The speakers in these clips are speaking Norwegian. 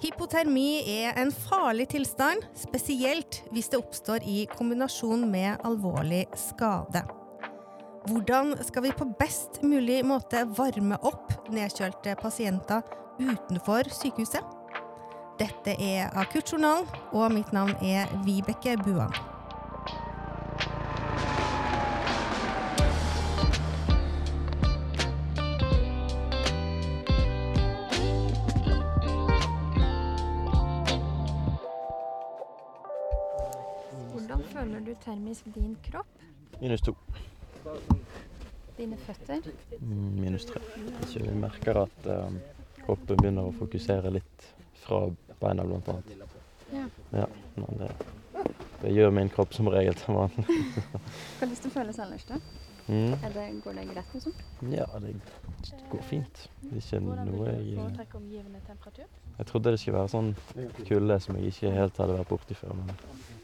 Hypotermi er en farlig tilstand, spesielt hvis det oppstår i kombinasjon med alvorlig skade. Hvordan skal vi på best mulig måte varme opp nedkjølte pasienter utenfor sykehuset? Dette er Akuttjournalen, og mitt navn er Vibeke Buang. Termisk din kropp? Minus to. Dine føtter? Mm, Minus tre. Så vi merker at eh, kroppen begynner å fokusere litt fra beina, blant annet. Ja. Ja, det, det gjør min kropp som regel til vanlig. Hvordan det føles ellers, da? Mm. Er det, går det greit, liksom? Ja, det går fint. Det er ikke noe jeg foretrekker omgivende temperatur? Jeg trodde det skulle være sånn kulde som jeg ikke helt hadde vært borti før. Men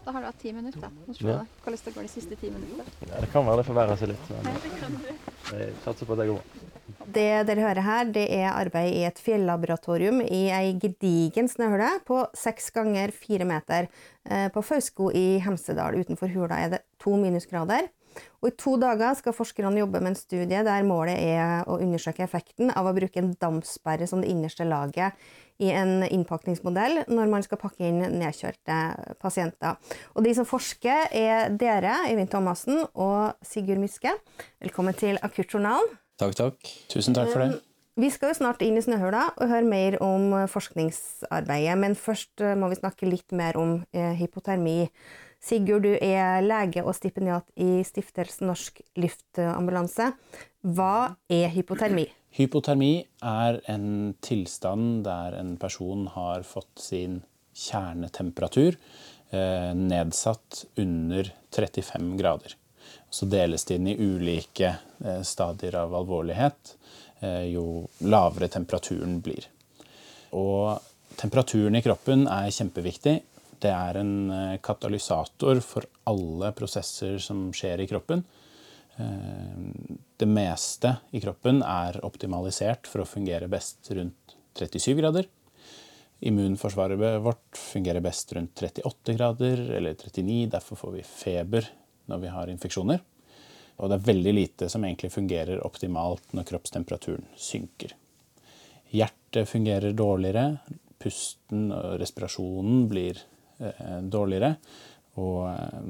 Da har du hatt ti minutter. da. Nå se Ja. da. hvordan det går de siste ti minutter. ja, det kan være det forverrer seg litt. Men jeg satser på at det går bra. Det dere hører her, det er arbeid i et fjellaboratorium i ei gedigen snøhule på seks ganger fire meter. Eh, På Fausko i Hemsedal utenfor hula er det to minusgrader. Og I to dager skal forskerne jobbe med en studie der målet er å undersøke effekten av å bruke en dampsperre som det innerste laget i en innpakningsmodell når man skal pakke inn nedkjølte pasienter. Og De som forsker, er dere, Øyvind Thomassen og Sigurd Myske. Velkommen til Akuttjournalen. Takk, takk. Tusen takk for det. Vi skal jo snart inn i snøhula og høre mer om forskningsarbeidet, men først eh, må vi snakke litt mer om eh, hypotermi. Sigurd, du er lege og stipendiat i Stiftelsen Norsk Luftambulanse. Hva er hypotermi? Hypotermi er en tilstand der en person har fått sin kjernetemperatur eh, nedsatt under 35 grader. Så deles det inn i ulike eh, stadier av alvorlighet eh, jo lavere temperaturen blir. Og temperaturen i kroppen er kjempeviktig. Det er en eh, katalysator for alle prosesser som skjer i kroppen. Eh, Det meste i kroppen er optimalisert for å fungere best rundt 37 grader. Immunforsvaret vårt fungerer best rundt 38 grader eller 39. Derfor får vi feber når vi har infeksjoner. Og det er veldig lite som egentlig fungerer optimalt når kroppstemperaturen synker. Hjertet fungerer dårligere, pusten og respirasjonen blir dårligere. Og eh,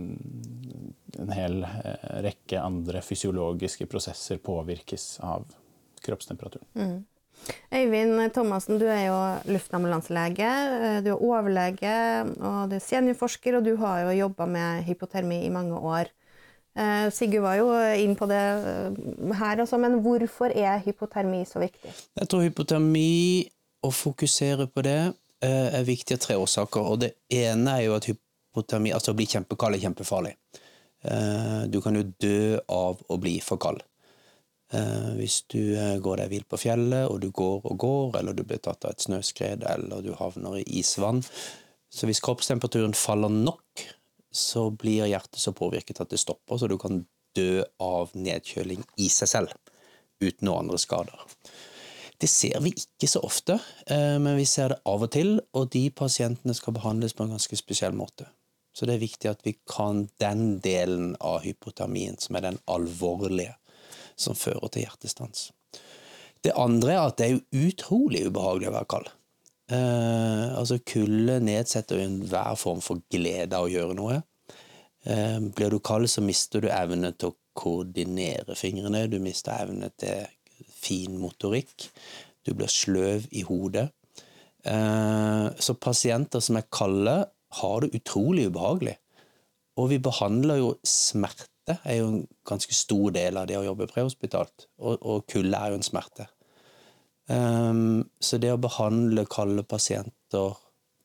en hel eh, rekke andre fysiologiske prosesser påvirkes av kroppstemperaturen. Øyvind Thomassen, du er jo luftambulanselege, eh, du er overlege og du er seniorforsker, og du har jo jobba med hypotermi i mange år. Eh, Sigurd var jo inn på det eh, her også, men hvorfor er hypotermi så viktig? Jeg tror hypotermi, å fokusere på det, eh, er viktig av tre årsaker. Og det ene er jo at hypotermi, altså å bli kjempekald, er kjempefarlig. Eh, Du kan jo dø av å bli for kald. Eh, Hvis du eh, går deg vill på fjellet, og du går og går, eller du blir tatt av et snøskred, eller du havner i isvann Så hvis kroppstemperaturen faller nok, så blir hjertet så påvirket at det stopper, så du kan dø av nedkjøling i seg selv, uten noen andre skader. Det ser vi ikke så ofte, eh, men vi ser det av og til, og de pasientene skal behandles på en ganske spesiell måte. Så det er viktig at vi kan den delen av hypotermien, som er den alvorlige, som fører til hjertestans. Det andre er at det er utrolig ubehagelig å være kald. Eh, altså Kulde nedsetter enhver form for glede av å gjøre noe. Eh, blir du kald, så mister du evne til å koordinere fingrene. Du mister evne til fin motorikk. Du blir sløv i hodet. Eh, så pasienter som er kalde, har det utrolig ubehagelig. Og vi behandler jo smerte, er jo en ganske stor del av det å jobbe prehospitalt. Og, og kulde er jo en smerte. Um, så det å behandle kalde pasienter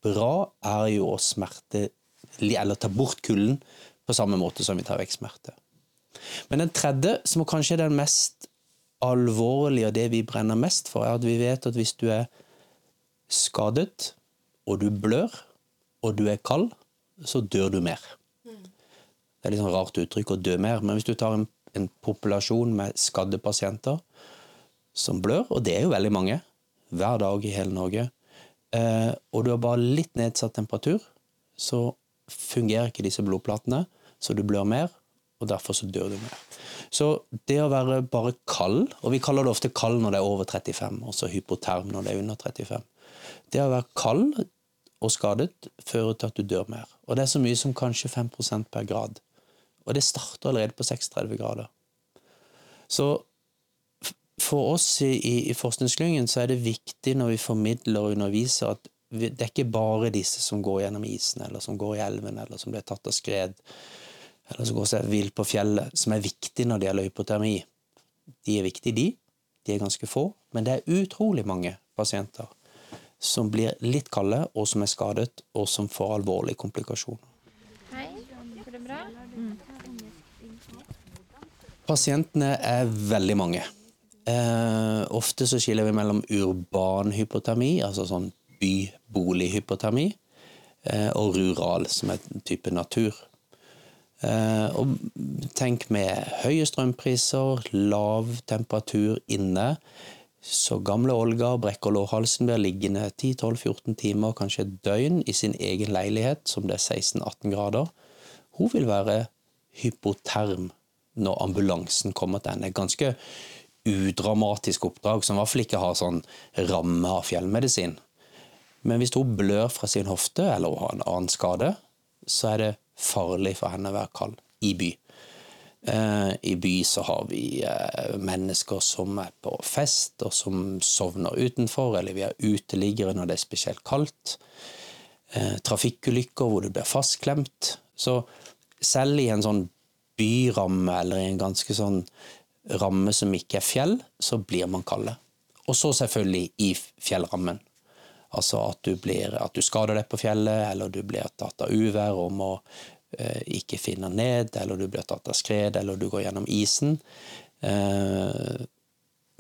bra, er jo å smerte Eller ta bort kulden på samme måte som vi tar vekk smerte. Men den tredje, som kanskje er den mest alvorlige, og det vi brenner mest for, er at vi vet at hvis du er skadet, og du blør, og du er kald, så dør du mer. Det er litt sånn rart uttrykk å dø mer, men hvis du tar en, en populasjon med skadde pasienter som blør, og det er jo veldig mange, hver dag i hele Norge, eh, og du har bare litt nedsatt temperatur, så fungerer ikke disse blodplatene, så du blør mer, og derfor så dør du mer. Så det å være bare kald, og vi kaller det ofte kald når det er over 35, og så hypoterm når det er under 35. Det å være kald og skadet fører til at du dør mer. Og det er så mye som kanskje 5% per grad. Og det starter allerede på 36 grader. Så for oss i, i, forskningsklyngen så er det viktig når vi formidler og underviser at det er ikke bare disse som går gjennom isen, eller som går i elven, eller som blir tatt av skred, eller som går seg vill på fjellet, som er viktig når det gjelder hypotermi. De er viktige, de. De er ganske få. Men det er utrolig mange pasienter som blir litt kalde, og som er skadet, og som får alvorlige komplikasjoner. Hei, går det bra? Pasientene er veldig mange. Eh, ofte så skiller vi mellom urban hypotermi, altså sånn by-bolig-hypotermi, eh, og rural, som er en type natur. Eh, og tenk med høye strømpriser, lav temperatur inne. Så gamle Olga brekker lårhalsen, blir liggende 10-12-14 timer, kanskje et døgn, i sin egen leilighet, som det er 16-18 grader. Hun vil være hypoterm når ambulansen kommer til henne. Ganske udramatisk oppdrag, som i hvert fall ikke har sånn ramme av fjellmedisin. Men hvis hun blør fra sin hofte, eller hun har en annen skade, så er det farlig for henne å være kald i by. Eh, I by så har vi eh, mennesker som er på fest, og som sovner utenfor, eller vi har uteliggere når det er spesielt kaldt. Eh, trafikkulykker hvor du blir fastklemt. Så selv i en sånn byramme, eller i en ganske sånn ramme som ikke er fjell, så blir man kalde. Og så selvfølgelig i fjellrammen. Altså at du, blir, at du skader deg på fjellet, eller du blir tatt av uvær og må eh, ikke finne ned, eller du blir tatt av skred, eller du går gjennom isen. Eh,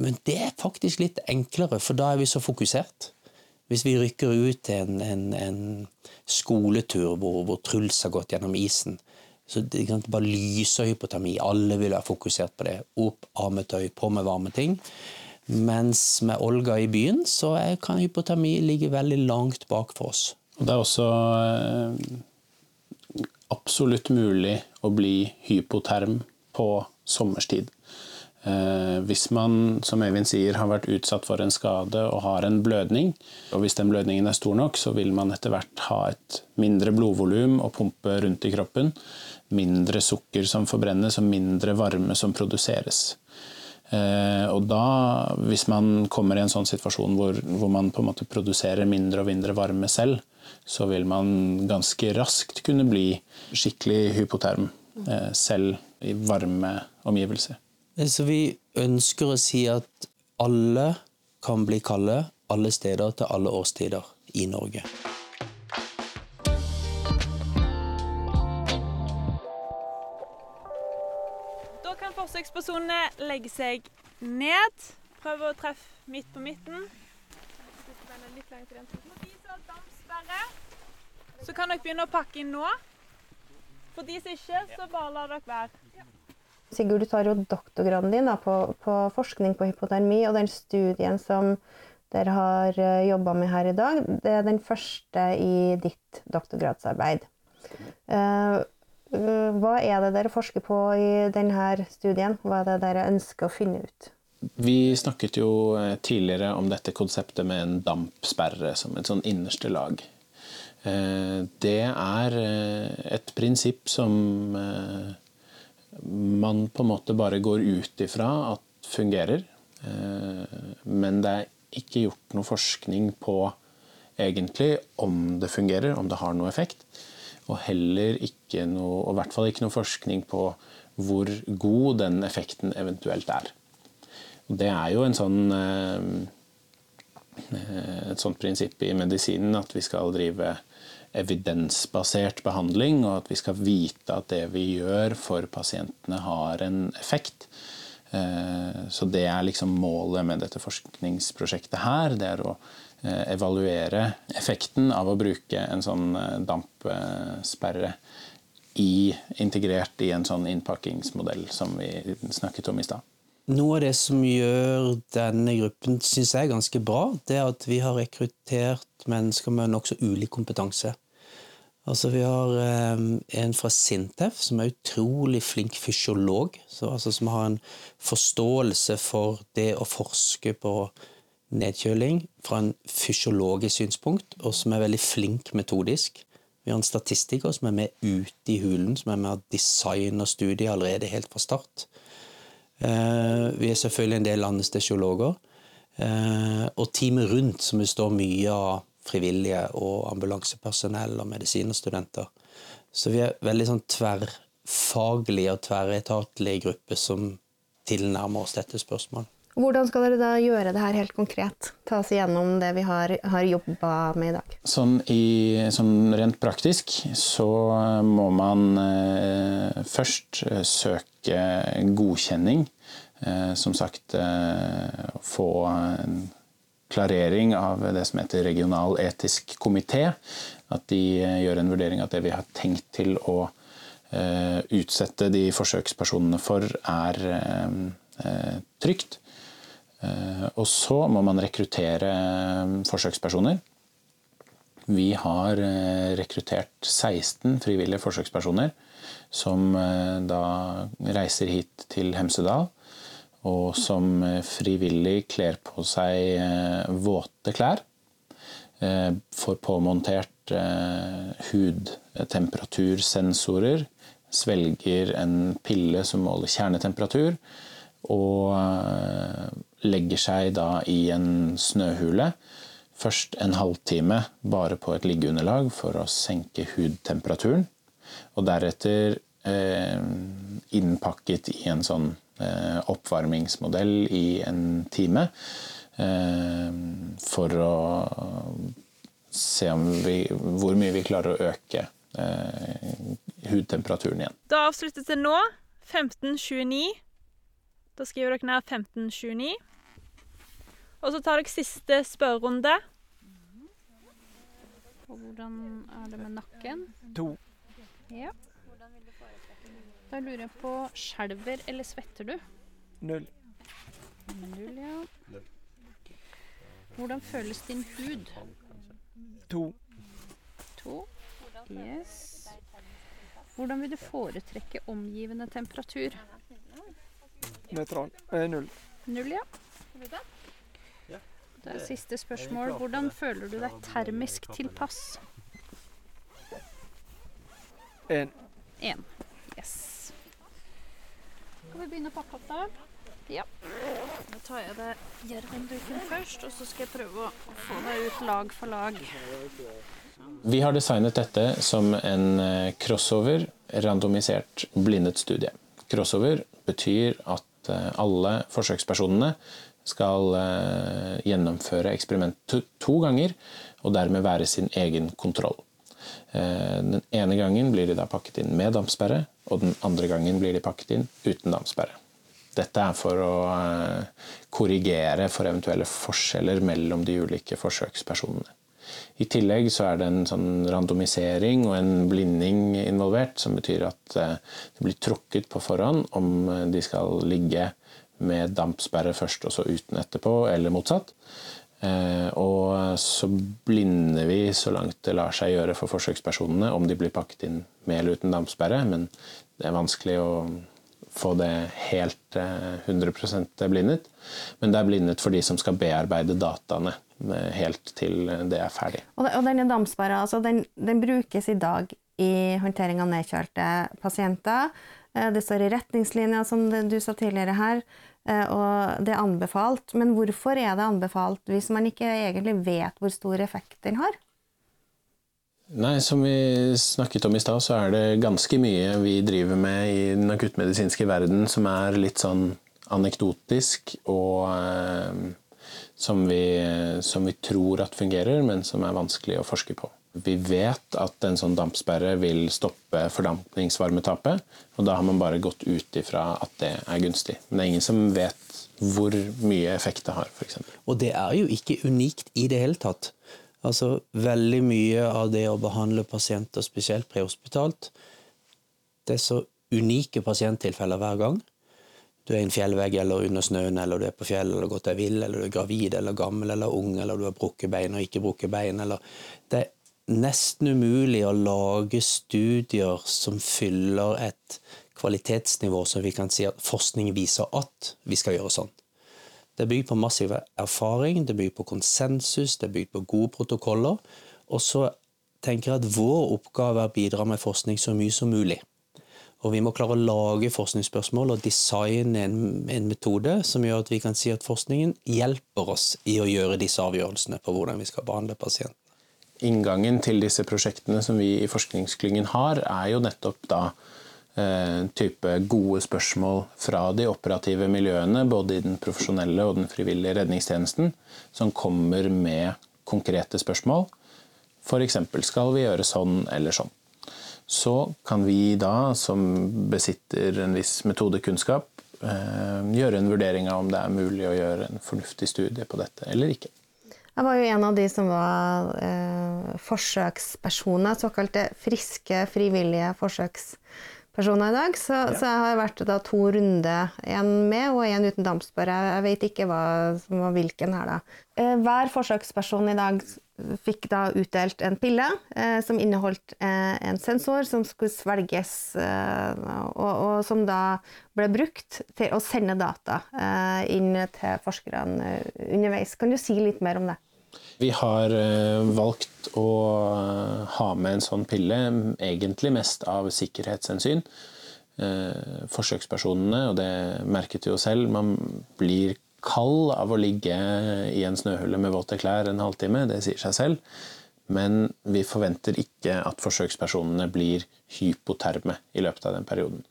men det er faktisk litt enklere, for da er vi så fokusert. Hvis vi rykker ut til en, en, en skoletur hvor, hvor Truls har gått gjennom isen, så det kan bare lyse hypotermi. Alle vil være fokusert på det. Opp, av med tøy, på med varme ting. Mens med Olga i byen så kan hypotermi ligge veldig langt bak for oss. Og det er også eh, absolutt mulig å bli hypoterm på sommerstid. Eh, hvis man, som Øyvind sier, har vært utsatt for en skade og har en blødning, og hvis den blødningen er stor nok, så vil man etter hvert ha et mindre blodvolum å pumpe rundt i kroppen, mindre sukker som forbrennes og mindre varme som produseres. Eh, og da, hvis man kommer i en sånn situasjon hvor, hvor man på en måte produserer mindre og mindre varme selv, så vil man ganske raskt kunne bli skikkelig hypoterm eh, selv i varme omgivelser. Så vi ønsker å si at alle kan bli kalde alle steder til alle årstider i Norge. Forsøkspersonene legge seg ned. Prøve å treffe midt på midten. For de som har dampsperre, så kan dere begynne å pakke inn nå. For de som ikke, så bare la dere være. Sigurd, du tar jo doktorgraden din da, på, på forskning på hypotermi, og den studien som dere har jobba med her i dag, det er den første i ditt doktorgradsarbeid. Eh, eh, hva er det dere forsker på i denne studien? Hva er det dere ønsker å finne ut? Vi snakket jo eh, tidligere om dette konseptet med en dampsperre som et sånn innerste lag. Eh, Det er eh, et prinsipp som eh, man på en måte bare går ut ifra at fungerer. Eh, Men det er ikke gjort noe forskning på egentlig om det fungerer, om det har noe effekt. Og heller ikke noe, og i hvert fall ikke noe forskning på hvor god den effekten eventuelt er. Og Det er jo en sånn, eh, et sånt prinsipp i medisinen at vi skal drive evidensbasert behandling, og at vi skal vite at det vi gjør for pasientene har en effekt. Eh, Så det er liksom målet med dette forskningsprosjektet her. Det er å eh, evaluere effekten av å bruke en sånn eh, dampsperre i, integrert i en sånn innpakkingsmodell som vi snakket om i stad. noe av det som gjør denne gruppen synes jeg ganske bra, det er at vi har rekruttert mennesker med nokså ulik kompetanse. Altså Vi har eh, en fra Sintef som er utrolig flink fysiolog. Så, altså, som har en forståelse for det å forske på nedkjøling fra en fysiologisk synspunkt, og som er veldig flink metodisk. Vi har en statistiker som er med ute i hulen, som er med designe studiet allerede helt fra start. Eh, vi er selvfølgelig en del anestesiologer. Eh, og teamet rundt, som består mye av frivillige og ambulansepersonell og medisinerstudenter. Så vi er veldig sånn tverrfaglig og tverretatlig gruppe som tilnærmer oss dette spørsmålet. Hvordan skal dere da gjøre det her helt konkret? Ta oss igjennom det vi har, har jobba med i dag. Sånn, i, sånn, rent praktisk så må man eh, først eh, søke godkjenning. Eh, som sagt eh, få en klarering av det som heter regional etisk komité. At de eh, gjør en vurdering at det vi har tenkt til å eh, utsette de forsøkspersonene for, er trygt. Eh, og så må man rekruttere forsøkspersoner. Vi har rekruttert 16 frivillige forsøkspersoner som da reiser hit til Hemsedal. Og som frivillig kler på seg våte klær. Får påmontert hudtemperatursensorer. Svelger en pille som måler kjernetemperatur. Og legger seg da i en snøhule. Først en halvtime bare på et liggeunderlag for å senke hudtemperaturen. Og deretter eh, innpakket i en sånn eh, oppvarmingsmodell i en time. Eh, for å se vi, hvor mye vi klarer å øke eh, hudtemperaturen igjen. Da avsluttes det nå. 1529. Da skriver dere ned 1529. Og så tar dere siste spørrerunde. Og hvordan er det med nakken? To. Ja. Da lurer jeg på Skjelver eller svetter du? Null. Null, ja. Hvordan føles din hud? To. To. Yes. Hvordan vil du foretrekke omgivende temperatur? Nøytral. Eh, null. Null, ja. Det er siste spørsmål. Hvordan føler du deg termisk tilpass? Én. Én. Yes. Skal vi begynne å pakke opp, da? Ja. Da tar jeg det jervenduken først, og så skal jeg prøve å få deg ut lag for lag. Vi har designet dette som en eh, crossover, randomisert blindet studie. Crossover betyr at eh, alle forsøkspersonene skal eh, gjennomføre eksperimentet to ganger og dermed være sin egen kontroll. Eh, den ene gangen blir de da pakket inn med dampsperre, og den andre gangen blir de pakket inn uten dampsperre. Dette er for å eh, korrigere for eventuelle forskjeller mellom de ulike forsøkspersonene. I tillegg så er det en sånn randomisering og en blinding involvert, som betyr at det blir trukket på forhånd om de skal ligge med dampsperre først og så uten etterpå, eller motsatt. Eh, og så blinder vi så langt det lar seg gjøre for forsøkspersonene om de blir pakket inn med eller uten dampsperre, men det er vanskelig å få det helt 100 eh, blindet. Men det er blindet for de som skal bearbeide dataene eh, helt til det er ferdig. Og, denne dampsperra altså, den, den brukes i dag i håndtering av nedkjølte pasienter. Det står i retningslinjer, som du sa tidligere her. Eh, og det er anbefalt. Men hvorfor er det anbefalt hvis man ikke egentlig vet hvor stor effekt den har? Nei, Som vi snakket om i stad, så er det ganske mye vi driver med i den akuttmedisinske verden som er litt sånn anekdotisk, og eh, som, vi, som vi tror at fungerer, men som er vanskelig å forske på. Vi vet at en sånn dampsperre vil stoppe fordampningsvarmetapet, og da har man bare gått ut ifra at det er gunstig. Men det er ingen som vet hvor mye effekt det har, f.eks. Og det er jo ikke unikt i det hele tatt. Altså, veldig mye av det å behandle pasienter, spesielt prehospitalt, det er så unike pasienttilfeller hver gang. du er i en fjellvegg eller under snøen, eller du er på fjellet eller gått deg vill, eller du er gravid eller gammel eller ung, eller du har brukket bein og ikke brukket bein, eller Det er nesten umulig å lage studier som fyller et kvalitetsnivå som vi kan si at forskning viser at vi skal gjøre sånn. Det er bygd på massiv erfaring, det er bygd på konsensus, det er bygd på gode protokoller. Og så tenker jeg at vår oppgave er å bidra med forskning så mye som mulig. Og vi må klare å lage forskningsspørsmål og designe en, en, metode som gjør at vi kan si at forskningen hjelper oss i å gjøre disse avgjørelsene på hvordan vi skal behandle pasienten. Inngangen til disse prosjektene som vi i Forskningsklyngen har, er jo nettopp da eh, type gode spørsmål fra de operative miljøene, både i den profesjonelle og den frivillige redningstjenesten, som kommer med konkrete spørsmål. F.eks.: Skal vi gjøre sånn eller sånn? så kan vi da, som besitter en viss metodekunnskap, eh, gjøre en vurdering av om det er mulig å gjøre en fornuftig studie på dette eller ikke. Jeg var jo en av de som var eh, forsøkspersoner, såkalte friske, frivillige forsøkspersoner i dag. Så, ja. så jeg har vært da to runder, én med og én uten dampspor. Jeg, jeg vet ikke hva som var hvilken her, da. Eh, hver forsøksperson i dag fikk da utdelt en pille eh, som inneholdt eh, en sensor som skulle svelges, eh, og, og, som da ble brukt til å sende data eh, inn til forskerne underveis. Kan du si litt mer om det? Vi har eh, valgt å eh, ha med en sånn pille, egentlig mest av sikkerhetshensyn. Forsøkspersonene, og det merket vi jo selv, man blir kald av å ligge i en snøhule med våte klær en halvtime, det sier seg selv. Men vi forventer ikke at forsøkspersonene blir hypoterme i løpet av den perioden.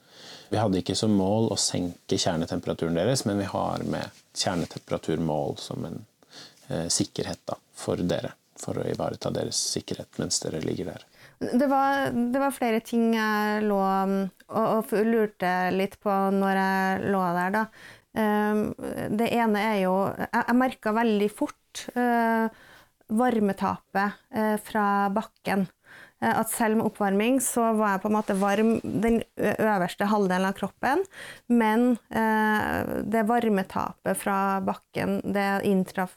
Vi hadde ikke som mål å senke kjernetemperaturen deres, men vi har med kjernetemperaturmål som en eh, sikkerhet da, for dere. For å ivareta deres sikkerhet mens dere ligger der. Det var, det var flere ting jeg lå og, og lurte litt på når jeg lå der. da. Ehm, det ene er jo Jeg, jeg merka veldig fort eh, varmetapet eh, fra bakken. Eh, at selv med oppvarming så var jeg på en måte varm den øverste halvdelen av kroppen, men det varmetapet fra bakken, det inntraff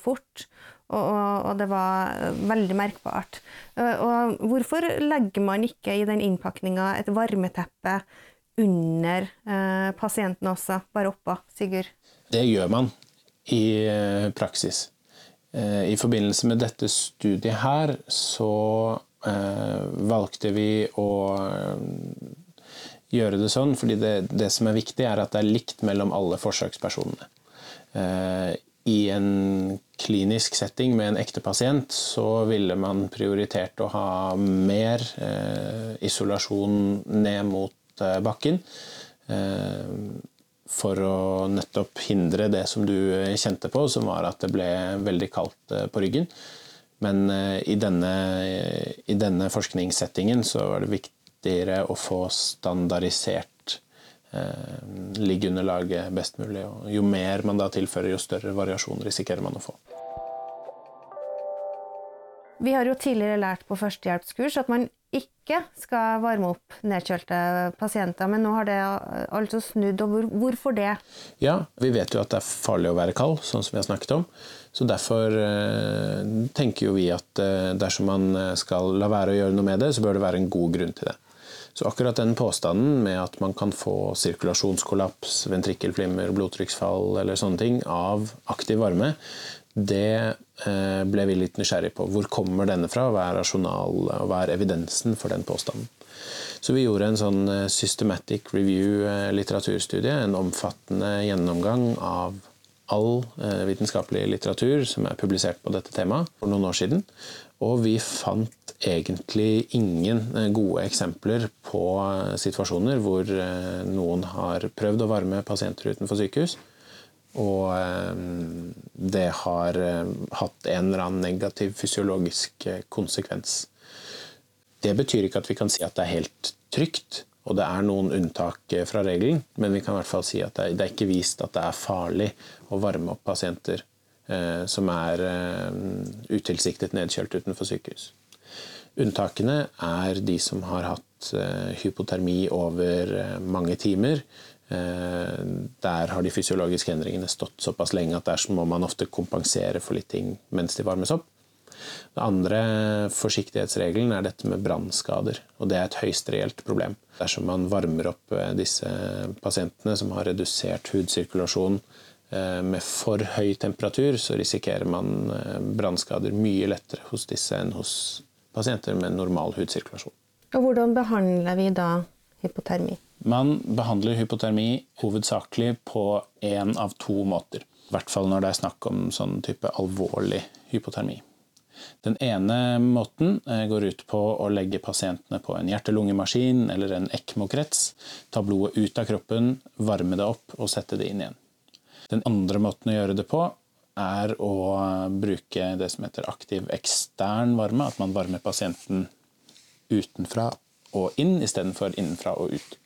fort. Og, det var veldig merkbart. Og hvorfor legger man ikke i den innpakninga et varmeteppe under eh, pasienten også, bare oppå, Sigurd? Det gjør man i eh, praksis. Eh, I forbindelse med dette studiet her så eh, valgte vi å eh, gjøre det sånn, fordi det, det, som er viktig, er at det er likt mellom alle forsøkspersonene. Eh, I en klinisk setting med en ekte pasient så ville man prioritert å ha mer isolasjon ned mot Eh, bakken. Eh, for å nettopp hindre det som du eh, kjente på, som var at det ble veldig kaldt på ryggen. Men i denne, i denne forskningssettingen så var det viktigere å få standardisert liggeunderlaget best mulig. Og jo mer man da tilfører, jo større variasjon risikerer man å få. Vi har jo tidligere lært på førstehjelpskurs at man ikke skal varme opp nedkjølte pasienter, men nå har det altså snudd. og Hvorfor det? Ja, Vi vet jo at det er farlig å være kald, sånn som vi har snakket om. Så Derfor eh, tenker jo vi at eh, dersom man eh, skal la være å gjøre noe med det, så bør det være en god grunn til det. Så akkurat den påstanden med at man kan få sirkulasjonskollaps, ventrikkelflimmer, blodtrykksfall eller sånne ting av aktiv varme, det ble vi litt nysgjerrig på. Hvor kommer denne fra? Hva er rasjonal, og hva er evidensen for den påstanden? Så vi gjorde en sånn systematic review litteraturstudie, en omfattende gjennomgang av all vitenskapelig litteratur som er publisert på dette temaet for noen år siden. Og vi fant egentlig ingen gode eksempler på situasjoner hvor noen har prøvd å varme pasienter utenfor sykehus og eh, det har eh, hatt en eller annen negativ fysiologisk eh, konsekvens. Det betyr ikke at vi kan si at det er helt trygt, og det er noen unntak fra regelen, men vi kan i hvert fall si at det er ikke vist at det er farlig å varme opp pasienter som er utilsiktet nedkjølt utenfor sykehus. Unntakene er de som har hatt hypotermi over mange timer, Eh, Der har de fysiologiske endringene stått såpass lenge at der må man ofte kompensere for litt ting mens de varmes opp. Den andre forsiktighetsregelen er dette med brannskader, og det er et høyst reelt problem. Dersom man varmer opp eh, disse pasientene som har redusert hudsirkulasjon eh, med for høy temperatur, så risikerer man eh, brannskader mye lettere hos disse enn hos pasienter med normal hudsirkulasjon. Og hvordan behandler vi da hypotermi? Man behandler hypotermi hovedsakelig på én av to måter. I hvert fall når det er snakk om sånn type alvorlig hypotermi. Den ene måten eh, går ut på å legge pasientene på en hjerte-lungemaskin eller en ECMO-krets, ta blodet ut av kroppen, varme det opp og sette det inn igjen. Den andre måten å gjøre det på er å bruke det som heter aktiv ekstern varme, at man varmer pasienten utenfra og inn istedenfor innenfra og ut.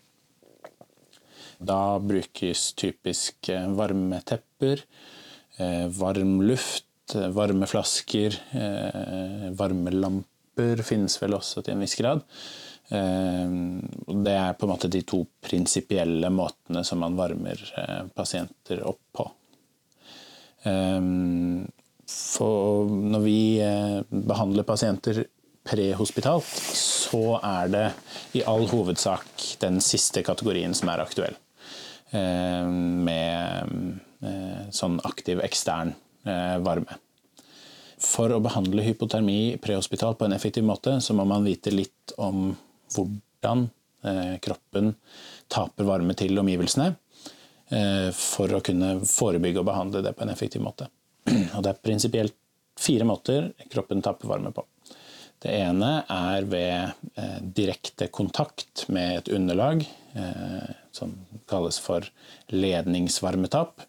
Da brukes typisk eh, varmetepper, eh, varm luft, eh, varmeflasker, varmelamper finnes vel også til en viss grad. Det er på en måte de to prinsipielle måtene som man varmer pasienter opp på. For når vi behandler pasienter prehospitalt, så er det i all hovedsak den siste kategorien som er aktuell. Med sånn aktiv ekstern varme. For å behandle hypotermi prehospitalt på en effektiv måte, så må man vite litt om hvordan kroppen taper varme til omgivelsene, for å kunne forebygge og behandle det på en effektiv måte. Og det er prinsipielt fire måter kroppen taper varme på. Det ene er ved eh, direkte kontakt med et underlag, eh, som kalles for ledningsvarmetap.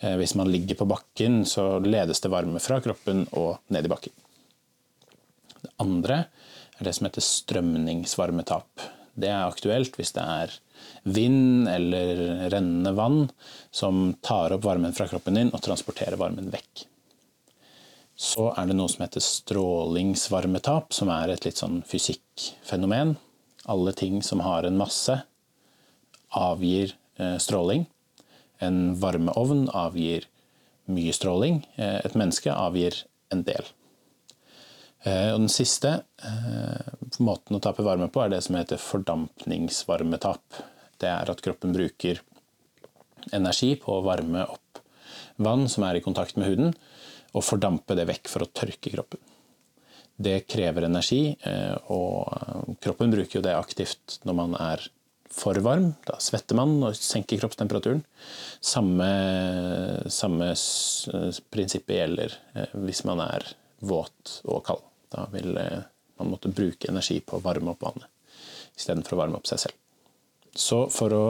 Eh, hvis man ligger på bakken, så ledes det varme fra kroppen og ned i bakken. Det andre det som heter strømningsvarmetap. Det er aktuelt hvis det er vind eller rennende vann som tar opp varmen fra kroppen din og transporterer varmen vekk. Så er det noe som heter strålingsvarmetap, som er et litt sånn fysikkfenomen. Alle ting som har en masse, avgir eh, stråling. En varmeovn avgir mye stråling. Eh, et menneske avgir en del. Eh, og den siste måten å tape varme på er det som heter fordampningsvarmetap. Det er at kroppen bruker energi på å varme opp vann som er i kontakt med huden, og fordampe det vekk for å tørke kroppen. Det krever energi, eh, og kroppen bruker jo det aktivt når man er for varm. Da svetter man og senker kroppstemperaturen. Samme, samme prinsippet gjelder eh, hvis man er våt og kald. Da vil eh, man måtte bruke energi på å varme opp vannet istedenfor å varme opp seg selv. Så for å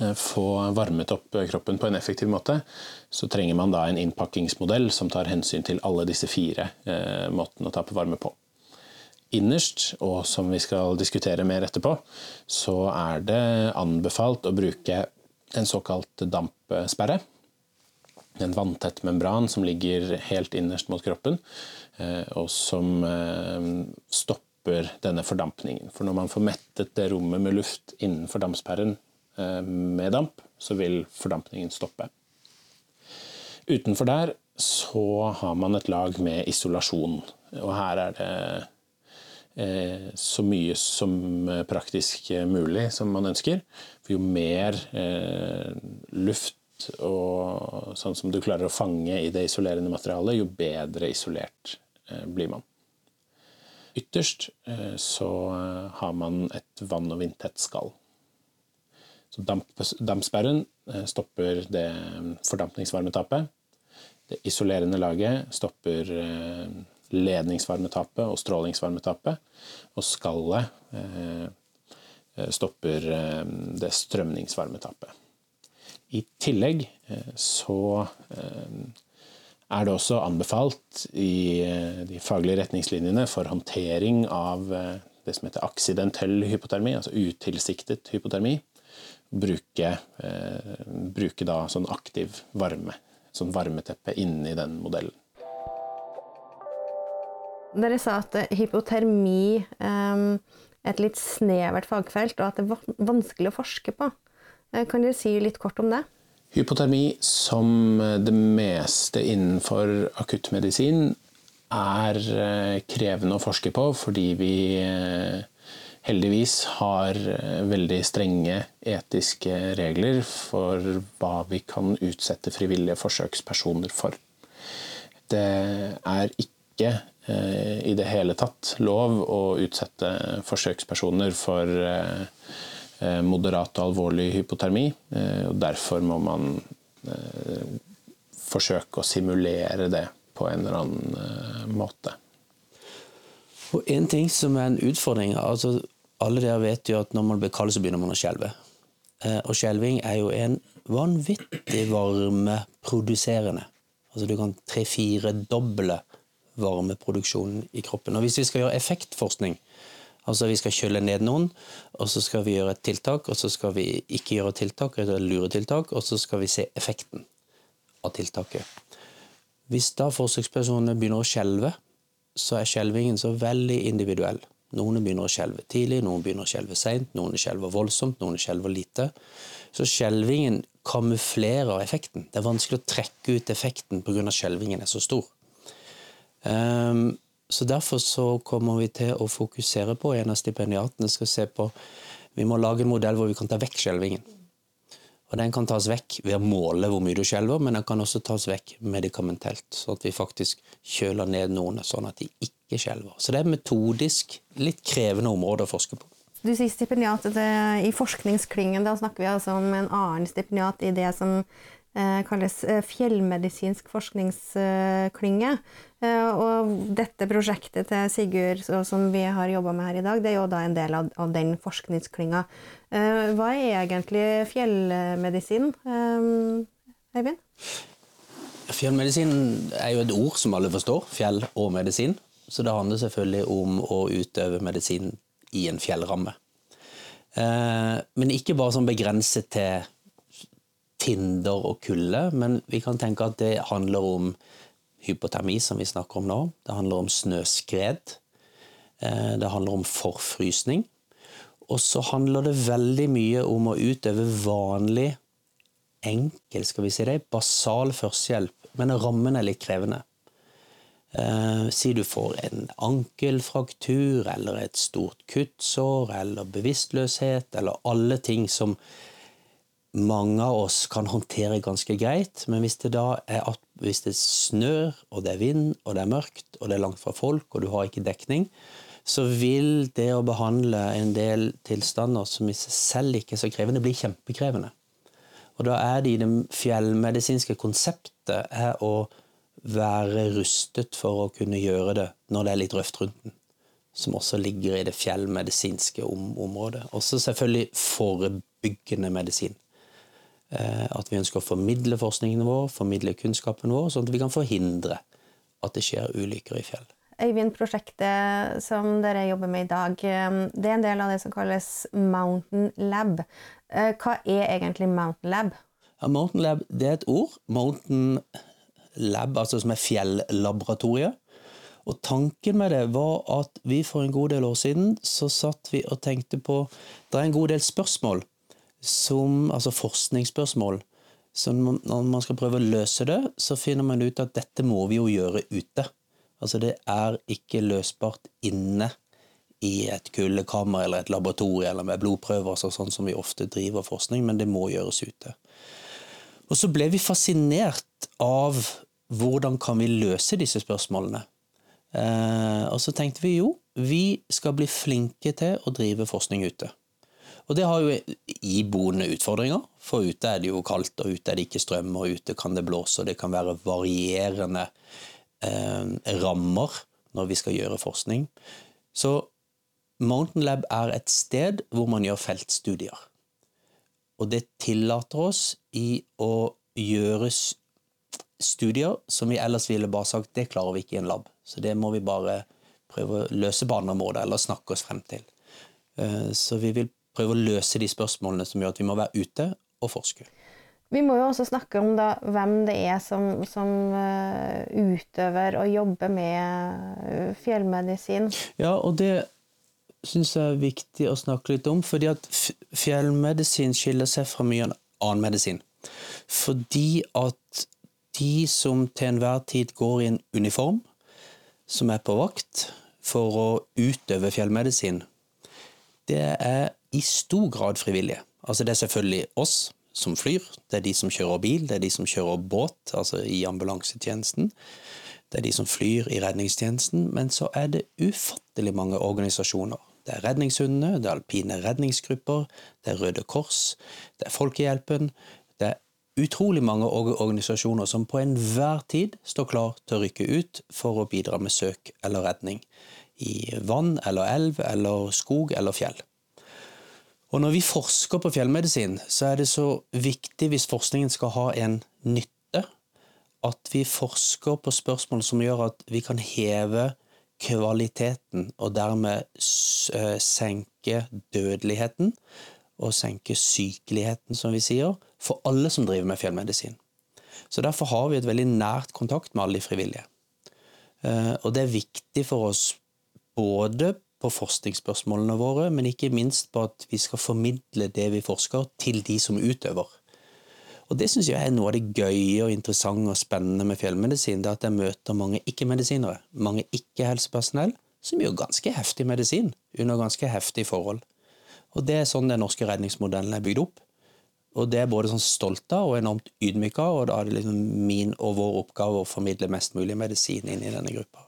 Eh, få varmet opp kroppen på en effektiv måte, så trenger man da en innpakkingsmodell som tar hensyn til alle disse fire eh, måtene å tape varme på. Innerst, og som vi skal diskutere mer etterpå, så er det anbefalt å bruke en såkalt dampsperre. En vanntett membran som ligger helt innerst mot kroppen, eh, og som eh, stopper denne fordampningen. For når man får mettet det rommet med luft innenfor dampsperren Eh, med damp, så vil fordampningen stoppe. Utenfor der så har man et lag med isolasjon, og her er det eh, så mye som praktisk mulig som man ønsker. For jo mer eh, luft og sånn som du klarer å fange i det isolerende materialet, jo bedre isolert blir man. Ytterst så har man et vann- og vindtett skall. Så damp, dampsperren eh, stopper det fordampningsvarmetapet. Det isolerende laget stopper eh, ledningsvarmetapet og strålingsvarmetapet. Og skallet eh, stopper det strømningsvarmetapet. I tillegg så er det også anbefalt i de faglige retningslinjene for håndtering av det som heter aksidentell hypotermi, altså utilsiktet hypotermi, bruke, eh, bruke da sånn aktiv varme, sånn varmeteppe inni den modellen. Dere sa at hypotermi er et litt snevert fagfelt, og at det er vanskelig å forske på. Eh, Kan dere si litt kort om det? Hypotermi, som det meste innenfor akuttmedisin, er eh, krevende å forske på fordi vi eh, heldigvis har eh, veldig strenge etiske regler for hva vi kan utsette frivillige forsøkspersoner for. Det er ikke eh, i det hele tatt lov å utsette forsøkspersoner for eh, eh, moderat og alvorlig hypotermi. eh, og Derfor må man eh, forsøke å simulere det på en eller annen eh, måte. Og en ting som er en utfordring altså Alle dere vet jo at når man blir kald, så begynner man å skjelve. Eh, Og skjelving er jo en vanvittig varmeproduserende. Altså du kan tre-fire-doble varmeproduksjonen i kroppen. Og hvis vi skal gjøre effektforskning, altså vi skal kjøle ned noen, og så skal vi gjøre et tiltak, og så skal vi ikke gjøre tiltak, eller luretiltak, og så skal vi se effekten av tiltaket. Hvis da forsøkspersonene begynner å skjelve, så er skjelvingen så veldig individuell. Noen begynner å skjelve tidlig, noen begynner å skjelve seint, noen skjelver voldsomt, noen skjelver lite. Så skjelvingen kamuflerer effekten. Det er vanskelig å trekke ut effekten pga. skjelvingen er så stor. Ehm, så Derfor så kommer vi til å fokusere på en av stipendiatene skal se på Vi må lage en modell hvor vi kan ta vekk skjelvingen. Og Den kan tas vekk ved å måle hvor mye du skjelver, men den kan også tas vekk medikamentelt. Sånn at vi faktisk kjøler ned noen sånn at de ikke skjelver. Så det er metodisk litt krevende område å forske på. Du sier stipendiat i forskningsklyngen. Da snakker vi altså om en annen stipendiat i det som eh, kalles eh, fjellmedisinsk forskningsklynge. Eh, og dette prosjektet til Sigurd som vi har jobba med her i dag, det er jo da en del av, av den forskningsklynga. Eh, hva er egentlig fjellmedisin, Eivind? Fjellmedisin er jo et ord som alle forstår. Fjell og medisin. Så det handler selvfølgelig om å utøve medisin i en fjellramme. Eh, men ikke bare som begrenset til tinder og kulde, men vi kan tenke at det handler om hypotermi, som vi snakker om nå. Det handler om snøskred. Eh, det handler om forfrysning. Og så handler det veldig mye om å utøve vanlig, enkel, skal vi si det, basal førstehjelp, men rammen er litt krevende. Eh, si du får en ankelfraktur eller et stort kuttsår eller bevisstløshet eller alle ting som mange av oss kan håndtere ganske greit, men hvis det da er at hvis det snør, og det er vind, og det er mørkt, og det er langt fra folk, og du har ikke dekning, så vil det å behandle en del tilstander som i seg selv ikke er så krevende, bli kjempekrevende. Og da er det i det fjellmedisinske konseptet er å være rustet for å kunne gjøre det når det er litt røft rundt den. Som også ligger i det fjellmedisinske om området. Også selvfølgelig forebyggende medisin. Eh, At vi ønsker å formidle forskningen vår, formidle kunnskapen vår, sånn at vi kan forhindre at det skjer ulykker i fjell. Øyvind, prosjektet som dere jobber med i dag, eh, det er en del av det som kalles Mountain Lab. Eh, Hva er egentlig Mountain Lab? Ja, Mountain Lab det er et ord. Mountain Lab, altså som er fjellaboratoriet. Og tanken med det var at vi for en god del år siden så satt vi og tenkte på Det er en god del spørsmål, som, altså forskningsspørsmål, så når man skal prøve å løse det, så finner man ut at dette må vi jo gjøre ute. Altså det er ikke løsbart inne i et kuldekammer eller et laboratorium eller med blodprøver, så sånn som vi ofte driver forskning, men det må gjøres ute. Og så ble vi fascinert av hvordan kan vi løse disse spørsmålene. Eh, og så tenkte vi jo, vi skal bli flinke til å drive forskning ute. Og det har jo iboende utfordringer, for ute er det jo kaldt, og ute er det ikke strøm, og ute kan det blåse, og det kan være varierende eh, rammer når vi skal gjøre forskning. Så Mountain Lab er et sted hvor man gjør feltstudier. Og det tillater oss i å gjøre studier som vi ellers ville bare sagt det klarer vi ikke i en lab. Så det må vi bare prøve å løse på andre måter, eller snakke oss frem til. Eh, Så vi vil prøve å løse de spørsmålene som gjør at vi må være ute og forske. Vi må jo også snakke om da, hvem det er som, som eh, utøver og jobber med fjellmedisin. Ja, og det syns jeg er viktig å snakke litt om, fordi at fjellmedisin skiller seg fra mye annen medisin. Fordi at de som til enhver tid går i en uniform, som er på vakt for å utøve fjellmedisin, det er i stor grad frivillige. Altså det er selvfølgelig oss som flyr, det er de som kjører bil, det er de som kjører båt, altså i ambulansetjenesten. Det er de som flyr i redningstjenesten, men så er det ufattelig mange organisasjoner. Det er Redningshundene, det er alpine redningsgrupper, det er Røde Kors, det er Folkehjelpen. Det er utrolig mange organisasjoner som på enhver tid står klar til å rykke ut for å bidra med søk eller redning i vann eller elv eller skog eller fjell. Og når vi forsker på fjellmedisin, så er det så viktig hvis forskningen skal ha en nytte, at vi forsker på spørsmål som gjør at vi kan heve kvaliteten, og dermed eh, senke dødeligheten og senke sykeligheten, som vi sier, for alle som driver med fjellmedisin. Så Derfor har vi et veldig nært kontakt med alle de frivillige. Eh, og det er viktig for oss både på forskningsspørsmålene våre, men ikke minst på at vi skal formidle det vi forsker, til de som utøver. Og Det syns jeg er noe av det gøye og interessante og spennende med fjellmedisin. det er At jeg møter mange ikke-medisinere, mange ikke-helsepersonell, som gjør ganske heftig medisin under ganske heftige forhold. Og Det er sånn den norske redningsmodellen er bygd opp. Og Det er både sånn stolt av og enormt ydmyk av, og da er det liksom min og vår oppgave å formidle mest mulig medisin inn i denne gruppa.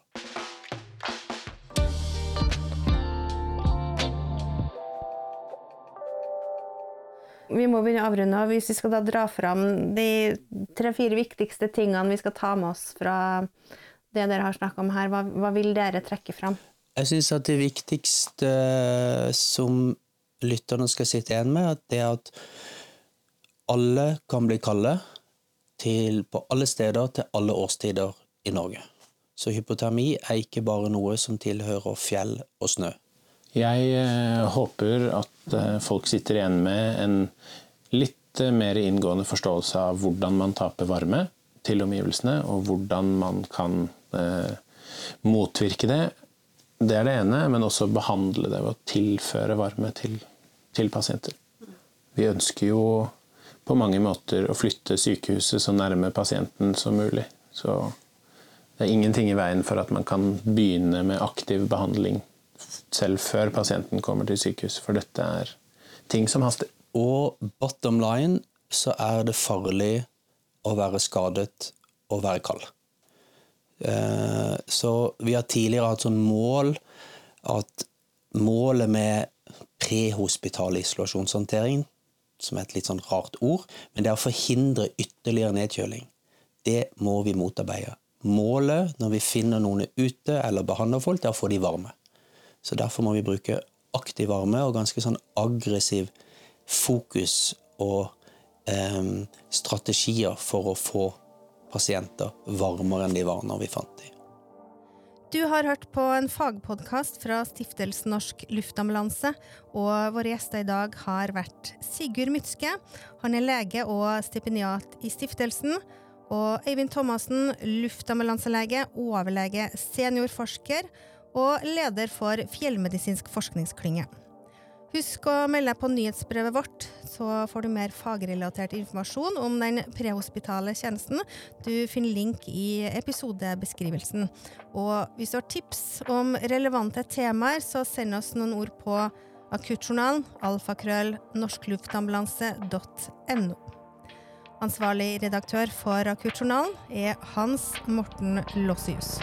Vi må begynne å avrunde. og Hvis vi skal da dra fram de tre-fire viktigste tingene vi skal ta med oss fra det dere har snakka om her, hva, hva, vil dere trekke fram? Jeg syns at det viktigste som lytterne skal sitte igjen med, det er at alle kan bli kalde til, på alle steder til alle årstider i Norge. Så hypotermi er ikke bare noe som tilhører fjell og snø. Jeg eh, håper at eh, folk sitter igjen med en litt eh, mer inngående forståelse av hvordan man taper varme til omgivelsene, og hvordan man kan motvirke det. Det er det ene, men også behandle det ved å tilføre varme til, til pasienter. Vi ønsker jo på mange måter å flytte sykehuset så nærme pasienten som mulig. Så det er ingenting i veien for at man kan begynne med aktiv behandling selv før pasienten kommer til sykehus, for dette er ting som haster. Og bottom line så er det farlig å være skadet og være kald. Eh, så vi har tidligere hatt sånn mål at målet med prehospital isolasjonshåndtering, som er et litt sånn rart ord, men det er å forhindre ytterligere nedkjøling. Det må vi motarbeide. Målet når vi finner noen ute eller behandler folk, det er å få de varme. Så derfor må vi bruke aktiv varme og ganske sånn aggressiv fokus og eh, strategier for å få pasienter varmere enn de var når vi fant dem. Du har hørt på en fagpodkast fra Stiftelsen Norsk Luftambulanse, og våre gjester i dag har vært Sigurd Mytske. Han er lege og stipendiat i stiftelsen. Og Eivind Thomassen, luftambulanselege, overlege, seniorforsker og leder for Fjellmedisinsk forskningsklynge. Husk å melde deg på nyhetsbrevet vårt, så får du mer fagrelatert informasjon om den prehospitale tjenesten. Du finner link i episodebeskrivelsen. Og hvis du har tips om relevante temaer, så send oss noen ord på akuttjournalen alfakrøll norskluftambulanse.no. Ansvarlig redaktør for Akuttjournalen er Hans Morten Lossius.